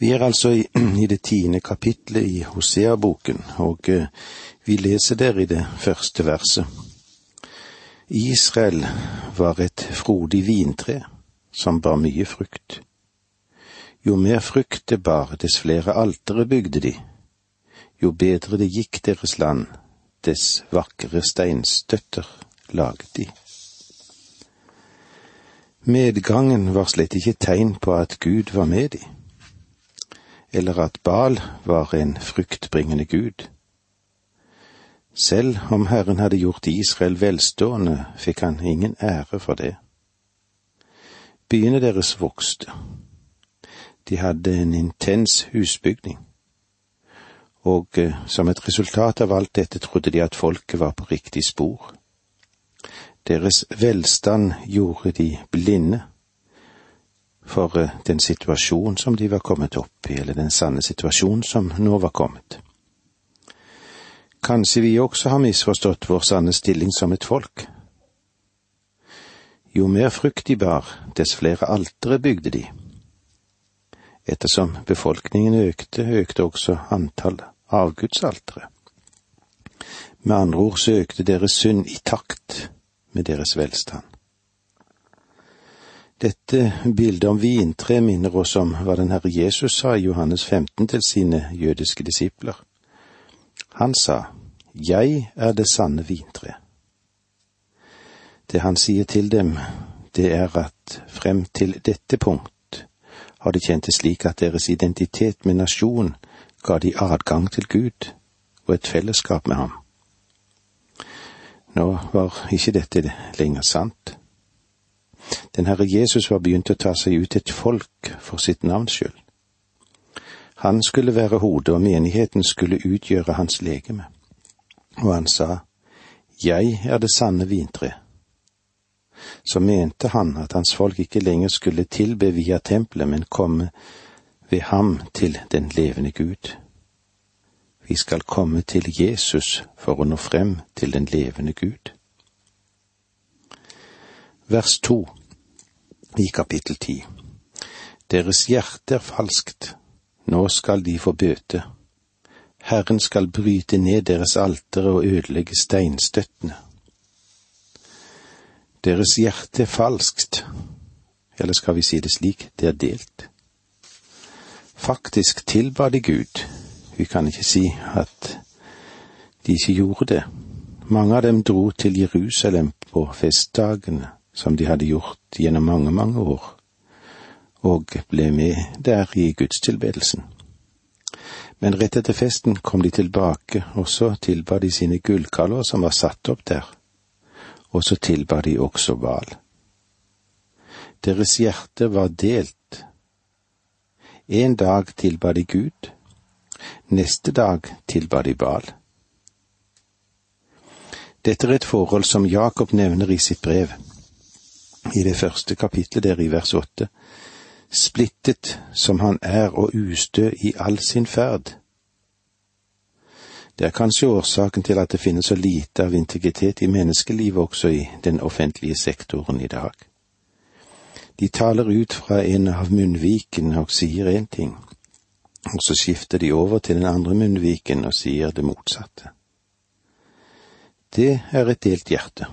Vi er altså i, i det tiende kapitlet i Hosea-boken, og eh, vi leser der i det første verset. Israel var et frodig vintre som bar mye frukt. Jo mer frukt det bar, dess flere altere bygde de. Jo bedre det gikk deres land, dess vakre steinstøtter laget de. Medgangen var slett ikke tegn på at Gud var med de eller at Bal var en fruktbringende gud. Selv om Herren hadde gjort Israel velstående, fikk han ingen ære for det. Byene deres vokste. De hadde en intens husbygning. Og eh, som et resultat av alt dette trodde de at folket var på riktig spor. Deres velstand gjorde de blinde for eh, den situasjonen som de var kommet opp i, eller den sanne situasjonen som nå var kommet. Kanskje vi også har misforstått vår sanne stilling som et folk. Jo mer frukt de bar, dess flere altere bygde de. Ettersom befolkningen økte, økte også antall avgudsaltere. Med andre ord så økte deres synd i takt med deres velstand. Dette bildet om vintre minner oss om hva den Herre Jesus sa i Johannes 15 til sine jødiske disipler. Han sa, Jeg er det sanne vintre. Det han sier til dem, det er at frem til dette punkt har de kjent det slik at deres identitet med nasjon ga de adgang til Gud og et fellesskap med ham. Nå var ikke dette lenger sant. Den Herre Jesus var begynt å ta seg ut et folk for sitt navns skyld. Han skulle være hodet, og menigheten skulle utgjøre hans legeme. Og han sa, Jeg er det sanne vintre. Så mente han at hans folk ikke lenger skulle tilbe via tempelet, men komme ved ham til den levende Gud. Vi skal komme til Jesus for å nå frem til den levende Gud. Vers to i kapittel ti. Deres hjerte er falskt, nå skal de få bøte. Herren skal bryte ned deres altere og ødelegge steinstøttene. Deres hjerte er falskt, eller skal vi si det slik, det er delt. Faktisk tilba de Gud, vi kan ikke si at de ikke gjorde det. Mange av dem dro til Jerusalem på festdagene som de hadde gjort gjennom mange, mange år, og ble med der i gudstilbedelsen. Men rett etter festen kom de tilbake, og så tilba de sine gullkalver som var satt opp der, og så tilba de også Hval. Deres hjerte var delt. En dag tilba de Gud, neste dag tilba de Bal. Dette er et forhold som Jakob nevner i sitt brev i det første kapitlet der i vers åtte. Splittet som han er og ustø i all sin ferd. Det er kanskje årsaken til at det finnes så lite av integritet i menneskelivet også i den offentlige sektoren i dag. De taler ut fra en av munnvikene og sier én ting, og så skifter de over til den andre munnviken og sier det motsatte. Det er et delt hjerte.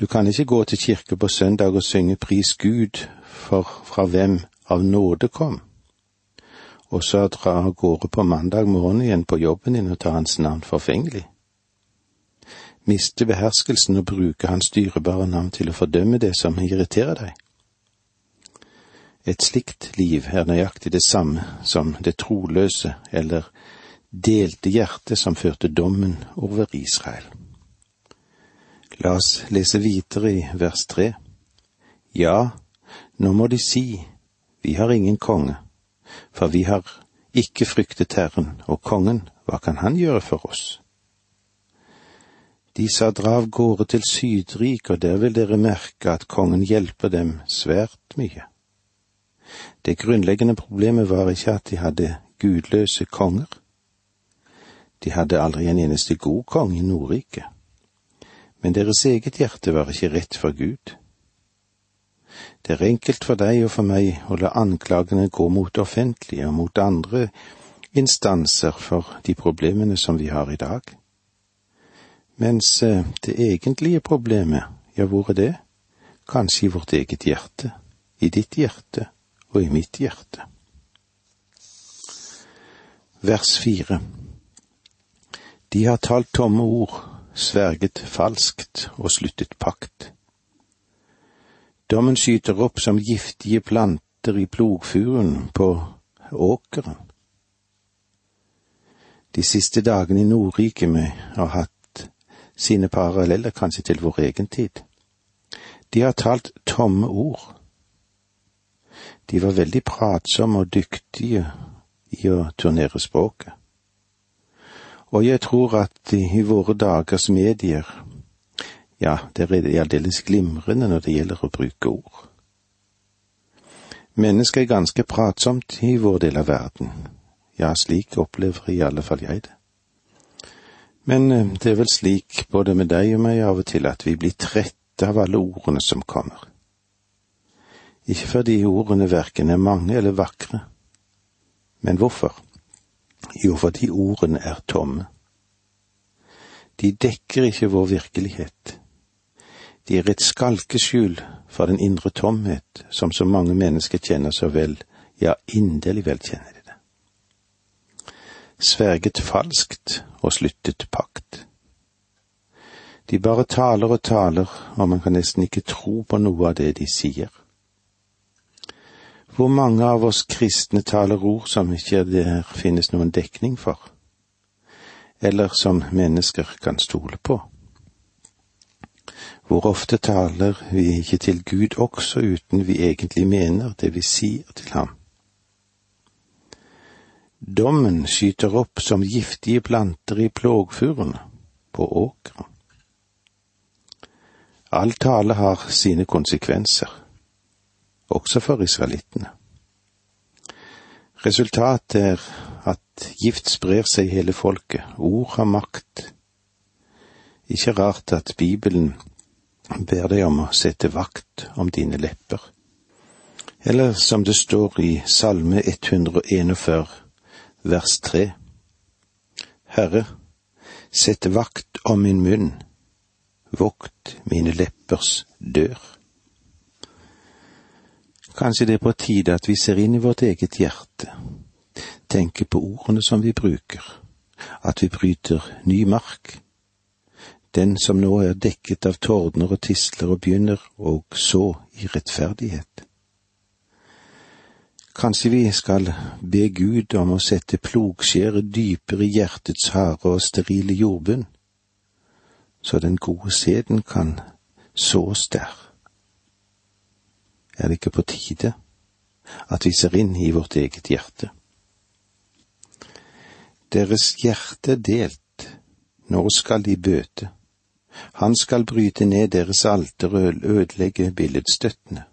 Du kan ikke gå til kirke på søndag og synge Pris Gud for fra hvem av nåde kom, og så dra av gårde på mandag morgen igjen på jobben din og ta Hans navn forfengelig. Miste beherskelsen og bruke Hans dyrebare navn til å fordømme det som irriterer deg. Et slikt liv er nøyaktig det samme som det troløse eller delte hjertet som førte dommen over Israel. La oss lese videre i vers tre. Ja, nå må de si, vi har ingen konge, for vi har ikke fryktet Herren, og kongen, hva kan han gjøre for oss? De sa dra av gårde til Sydrik, og der vil dere merke at kongen hjelper dem svært mye. Det grunnleggende problemet var ikke at de hadde gudløse konger. De hadde aldri en eneste god konge i Nordriket men deres eget hjerte var ikke rett for Gud. Det er enkelt for deg og for meg å la anklagene gå mot offentlige og mot andre instanser for de problemene som vi har i dag. Mens eh, det egentlige problemet, ja, hvor er det? Kanskje i vårt eget hjerte, i ditt hjerte og i mitt hjerte. Vers fire De har talt tomme ord, sverget falskt og sluttet pakt. Dommen skyter opp som giftige planter i plogfuren på åkeren. De siste dagene i Nordrike vi har hatt sine paralleller kanskje til vår egen tid. De har talt tomme ord. De var veldig pratsomme og dyktige i å turnere språket. Og jeg tror at i våre dagers medier, ja, det er aldeles glimrende når det gjelder å bruke ord. Mennesket er ganske pratsomt i vår del av verden, ja, slik opplever i alle fall jeg det. Men eh, det er vel slik både med deg og meg av og til at vi blir trette av alle ordene som kommer. Ikke fordi ordene verken er mange eller vakre. Men hvorfor? Jo, fordi ordene er tomme. De dekker ikke vår virkelighet. De er et skalkeskjul for den indre tomhet som så mange mennesker kjenner så vel, ja, inderlig vel kjenner de det. sverget falskt og sluttet pakt. De bare taler og taler, og man kan nesten ikke tro på noe av det de sier. Hvor mange av oss kristne taler ord som ikke der finnes noen dekning for, eller som mennesker kan stole på? Hvor ofte taler vi ikke til Gud også uten vi egentlig mener det vi sier til ham? Dommen skyter opp som giftige planter i plogfurene på åkeren. All tale har sine konsekvenser, også for israelittene. Resultatet er at gift sprer seg i hele folket, ord har makt. Ikke rart at Bibelen ber deg om å sette vakt om dine lepper. Eller som det står i Salme 141, vers 3. Herre, sett vakt om min munn, vokt mine leppers dør. Kanskje det er på tide at vi ser inn i vårt eget hjerte, tenker på ordene som vi bruker, at vi bryter ny mark, den som nå er dekket av tordner og tisler og begynner og så i rettferdighet. Kanskje vi skal be Gud om å sette plogskjæret dypere i hjertets harde og sterile jordbunn, så den gode sæden kan sås der. Er det ikke på tide at vi ser inn i vårt eget hjerte? Deres hjerte er delt, nå skal de bøte. Han skal bryte ned deres alter og ødelegge billedstøttene.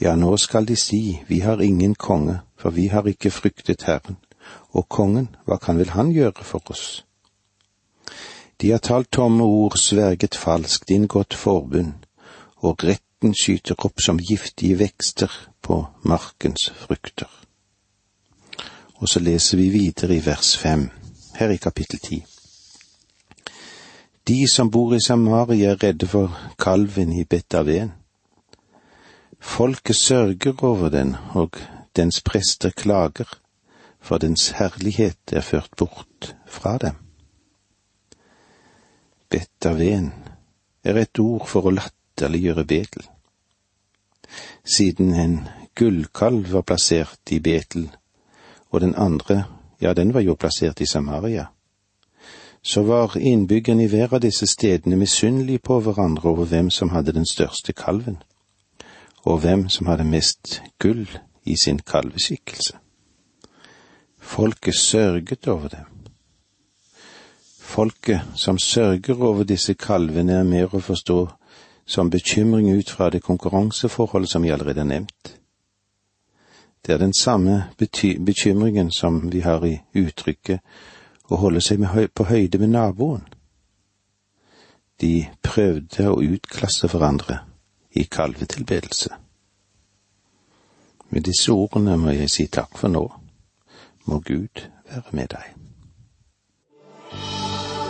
Ja, nå skal de si, vi har ingen konge, for vi har ikke fryktet Herren. Og kongen, hva kan vel han gjøre for oss? De har talt tomme ord, sverget falskt, inngått forbund, og retten skyter opp som giftige vekster på markens frukter. Og så leser vi videre i vers fem, her i kapittel ti. De som bor i Samaria er redde for kalven i Betaven Folket sørger over den, og dens prester klager, for dens herlighet er ført bort fra dem. Betaven er et ord for å latterliggjøre Betel. Siden en gullkalv var plassert i Betel, og den andre, ja, den var jo plassert i Samaria, så var innbyggerne i hver av disse stedene misunnelige på hverandre over hvem som hadde den største kalven og hvem som hadde mest gull i sin kalveskikkelse. Folket sørget over dem. Folket som sørger over disse kalvene, er mer å forstå som bekymring ut fra det konkurranseforholdet som vi allerede har nevnt. Det er den samme bekymringen som vi har i uttrykket å holde seg høy på høyde med naboen. De prøvde å utklasse hverandre i kalvetilbedelse. Med disse ordene må jeg si takk for nå. Må Gud være med deg.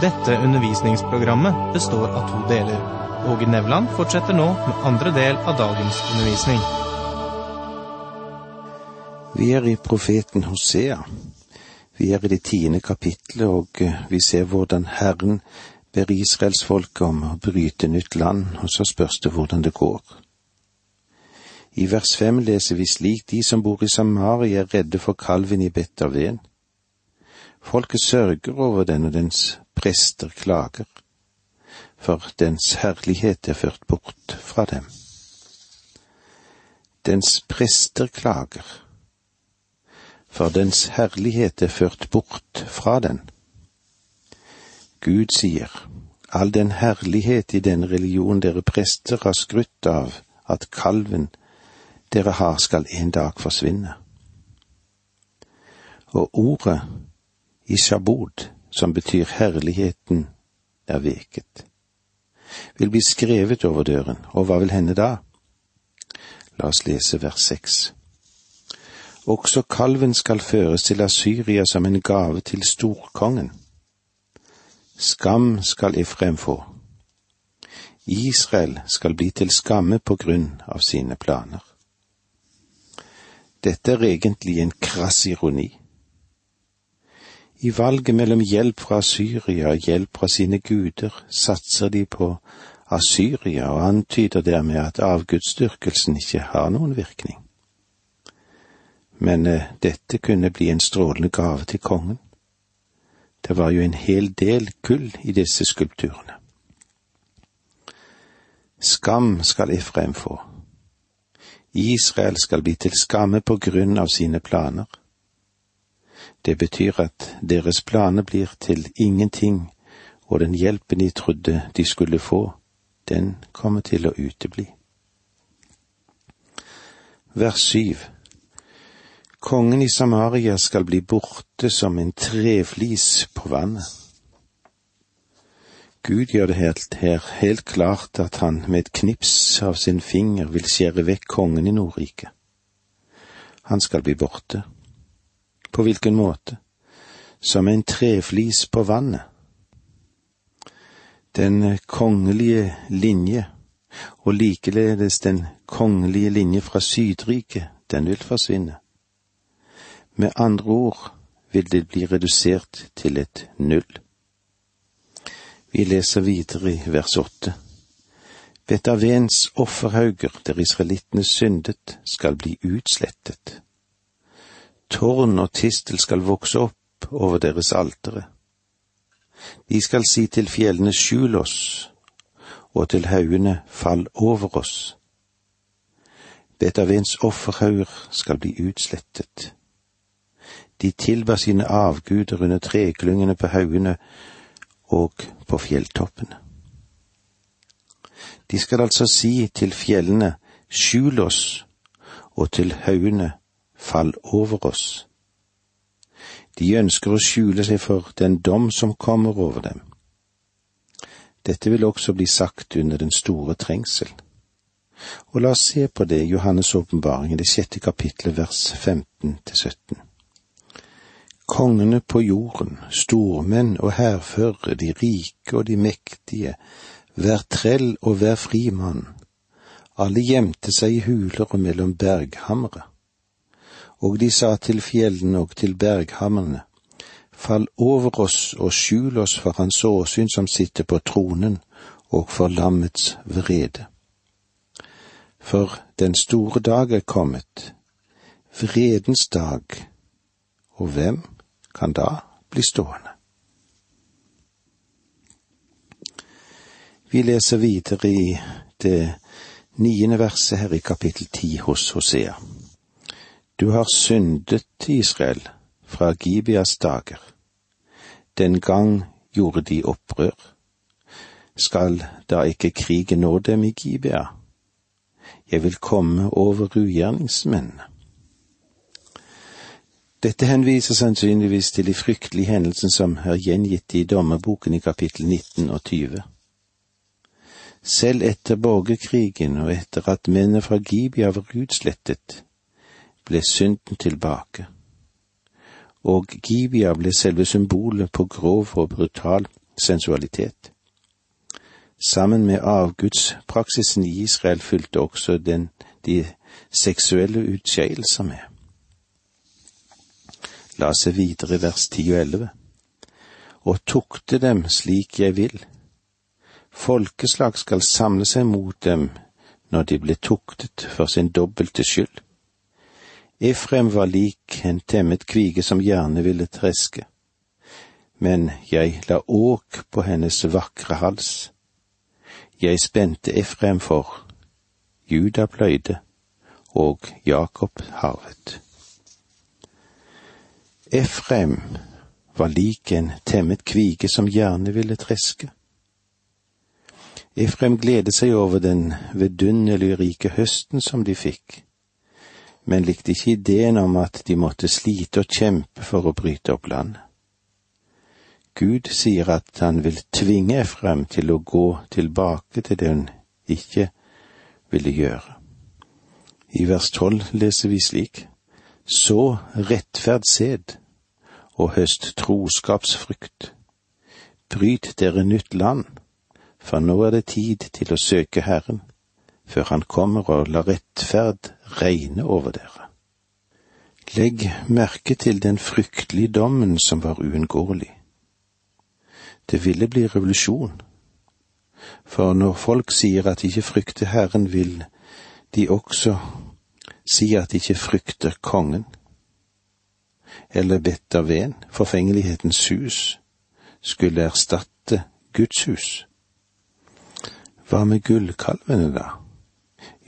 Dette undervisningsprogrammet består av to deler. Åge Nevland fortsetter nå med andre del av dagens undervisning. Vi er i profeten Hosea. Vi er i det tiende kapitlet, og eh, vi ser hvordan Herren ber israelsfolket om å bryte nytt land, og så spørs det hvordan det går. I vers fem leser vi slik de som bor i Samaria er redde for kalven i Betaven. Folket sørger over den, og dens prester klager, for dens herlighet er ført bort fra dem. Dens prester klager, for dens herlighet er ført bort fra den. Gud sier, all den herlighet i den religion dere prester har skrytt av at kalven dere har skal en dag forsvinne. Og ordet ishabod, som betyr herligheten, er veket. Vil bli skrevet over døren, og hva vil hende da? La oss lese vers seks. Også kalven skal føres til Asyria som en gave til storkongen. Skam skal Efrem få. Israel skal bli til skamme på grunn av sine planer. Dette er egentlig en krass ironi. I valget mellom hjelp fra Syria og hjelp fra sine guder satser de på Asyria og antyder dermed at avgudsdyrkelsen ikke har noen virkning. Men eh, dette kunne bli en strålende gave til kongen. Det var jo en hel del gull i disse skulpturene. Skam skal Efraim få. Israel skal bli til skamme på grunn av sine planer. Det betyr at deres planer blir til ingenting, og den hjelpen de trodde de skulle få, den kommer til å utebli. Vers syv Kongen i Samaria skal bli borte som en treflis på vannet. Gud gjør det helt, her helt klart at han med et knips av sin finger vil skjære vekk kongen i Nordriket. Han skal bli borte. På hvilken måte? Som en treflis på vannet. Den kongelige linje, og likeledes den kongelige linje fra Sydriket, den vil forsvinne. Med andre ord vil det bli redusert til et null. Vi leser videre i vers åtte. Betavens offerhauger der israelittene syndet, skal bli utslettet. Tårn og tistel skal vokse opp over deres altere. De skal si til fjellene skjul oss, og til haugene fall over oss. Betavens offerhauger skal bli utslettet. De tilba sine avguder under treklyngene på haugene og på fjelltoppene. De skal altså si til fjellene, skjul oss, og til haugene, fall over oss. De ønsker å skjule seg for den dom som kommer over dem. Dette vil også bli sagt under den store trengsel. Og la oss se på det i Johannes' åpenbaring i det sjette kapitlet vers 15 til 17. Kongene på jorden, stormenn og hærførere, de rike og de mektige, hver trell og hver frimann, alle gjemte seg i huler og mellom berghamre. Og de sa til fjellene og til berghammerne, fall over oss og skjul oss for hans åsyn som sitter på tronen, og for lammets vrede. For den store dag er kommet, vredens dag, og hvem kan da bli stående. Vi leser videre i det niende verset her i kapittel ti hos Hosea. Du har syndet, Israel, fra Gibeas dager. Den gang gjorde de opprør. Skal da ikke krigen nå dem i Gibea? Jeg vil komme over ugjerningsmennene. Dette henviser sannsynligvis til de fryktelige hendelsene som er gjengitt i dommerboken i kapittel 19 og 20. Selv etter borgerkrigen og etter at mennene fra Gibia var utslettet, ble synden tilbake. Og Gibia ble selve symbolet på grov og brutal sensualitet. Sammen med avgudspraksisen i Israel fulgte også den de seksuelle utskeielser med. La oss se videre vers 10 og 11. Og tukte dem slik jeg vil. Folkeslag skal samle seg mot dem når de blir tuktet for sin dobbelte skyld. Efrem var lik en temmet kvige som gjerne ville treske, men jeg la åk på hennes vakre hals. Jeg spente Efrem for, Juda pløyde, og Jakob harvet. Efrem var lik en temmet kvige som gjerne ville treske. Efrem gledet seg over den vidunderlig rike høsten som de fikk, men likte ikke ideen om at de måtte slite og kjempe for å bryte opp landet. Gud sier at han vil tvinge Efraim til å gå tilbake til det hun ikke ville gjøre. I vers tolv leser vi slik, Så rettferd sed og høst troskapsfrykt. Bryt dere nytt land, for nå er det tid til å søke Herren, før Han kommer og lar rettferd regne over dere. Legg merke til den fryktelige dommen som var uunngåelig. Det ville bli revolusjon. For når folk sier at de ikke frykter Herren, vil de også si at de ikke frykter kongen eller Betterven, forfengelighetens hus, skulle erstatte Guds hus. Hva med gullkalvene, da?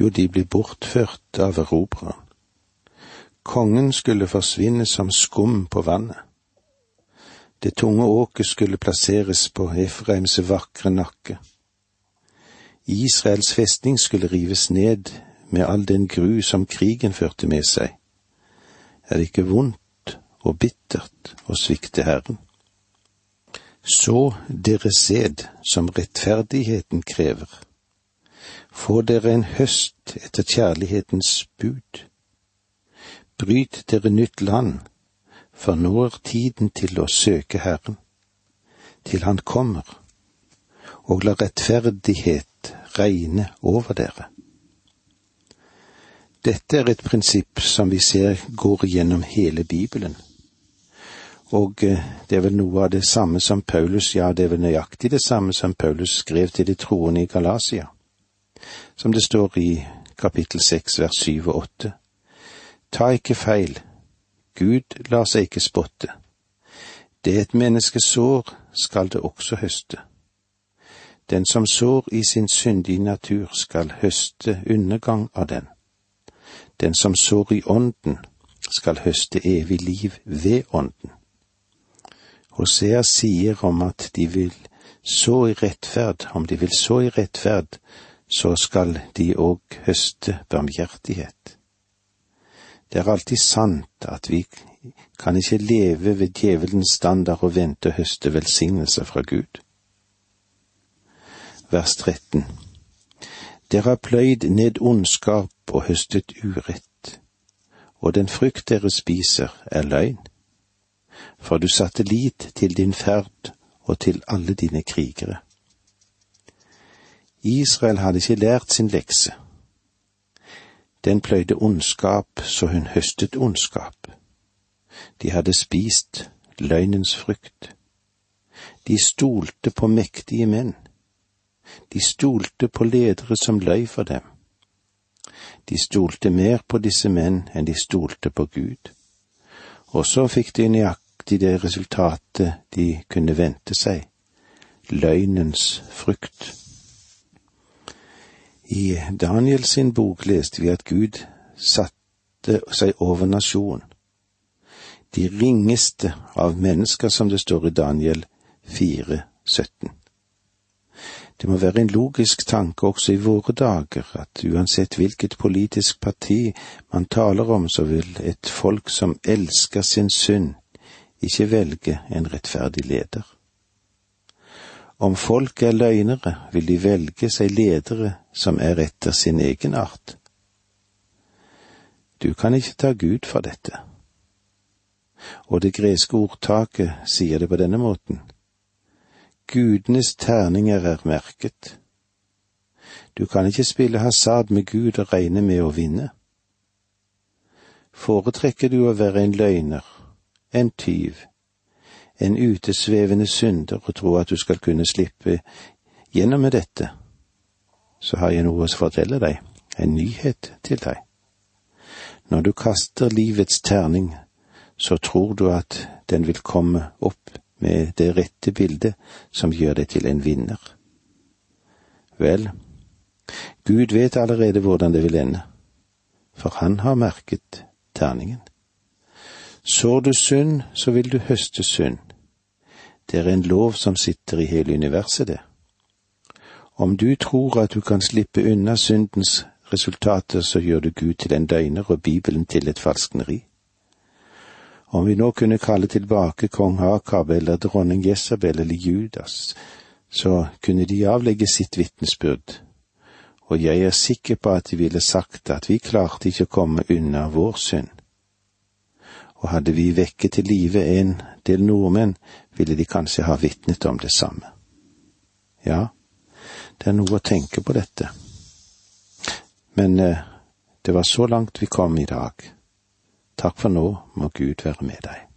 Jo, de blir bortført av erobreren. Kongen skulle forsvinne som skum på vannet. Det tunge åket skulle plasseres på Efraims vakre nakke. Israels festning skulle rives ned med all den gru som krigen førte med seg. Er det ikke vondt og bittert å svikte Herren. Så dere sed som rettferdigheten krever. Få dere en høst etter kjærlighetens bud. Bryt dere nytt land, for nå er tiden til å søke Herren, til Han kommer, og la rettferdighet regne over dere. Dette er et prinsipp som vi ser går gjennom hele Bibelen. Og eh, det er vel noe av det samme som Paulus, ja, det er vel nøyaktig det samme som Paulus skrev til de troende i Galasia, som det står i kapittel seks vers syv og åtte. Ta ikke feil, Gud lar seg ikke spotte. Det et menneske sår, skal det også høste. Den som sår i sin syndige natur, skal høste undergang av den. Den som sår i ånden, skal høste evig liv ved ånden. Hosea sier om at de vil så i rettferd, om de vil så i rettferd, så skal de òg høste barmhjertighet. Det er alltid sant at vi kan ikke leve ved djevelens standard og vente å høste velsignelse fra Gud. Vers 13 Dere har pløyd ned ondskap og høstet urett, og den frukt dere spiser, er løgn for du satte lit til din ferd og til alle dine krigere. Israel hadde ikke lært sin lekse. Den pløyde ondskap så hun høstet ondskap. De hadde spist løgnens frukt. De stolte på mektige menn. De stolte på ledere som løy for dem. De stolte mer på disse menn enn de stolte på Gud. Og så fikk de nøyaktig det resultatet de kunne vente seg, løgnens frukt. I Daniel sin bok leste vi at Gud satte seg over nasjonen. de ringeste av mennesker, som det står i Daniel 4, 17. Det må være en logisk tanke også i våre dager at uansett hvilket politisk parti man taler om, så vil et folk som elsker sin synd, ikke velge en rettferdig leder. Om folk er løgnere, vil de velge seg ledere som er etter sin egen art. Du kan ikke ta Gud for dette. Og det greske ordtaket sier det på denne måten. Gudenes terninger er merket. Du kan ikke spille hasard med Gud og regne med å vinne. Foretrekker du å være en løgner, en tyv, en utesvevende synder og tro at du skal kunne slippe gjennom med dette, så har jeg noe å fortelle deg, en nyhet til deg. Når du kaster livets terning, så tror du at den vil komme opp med det rette bildet som gjør deg til en vinner. Vel, Gud vet allerede hvordan det vil ende, for han har merket terningen. Sår du synd, så vil du høste synd. Det er en lov som sitter i hele universet, det. Om du tror at du kan slippe unna syndens resultater, så gjør du Gud til en døgner og Bibelen til et falskneri. Om vi nå kunne kalle tilbake kong Hakab eller dronning Jesabel eller Judas, så kunne de avlegge sitt vitnesbyrd, og jeg er sikker på at de ville sagt at vi klarte ikke å komme unna vår synd. Og hadde vi vekket til live en del nordmenn, ville de kanskje ha vitnet om det samme. Ja, det er noe å tenke på dette. Men eh, det var så langt vi kom i dag. Takk for nå, må Gud være med deg.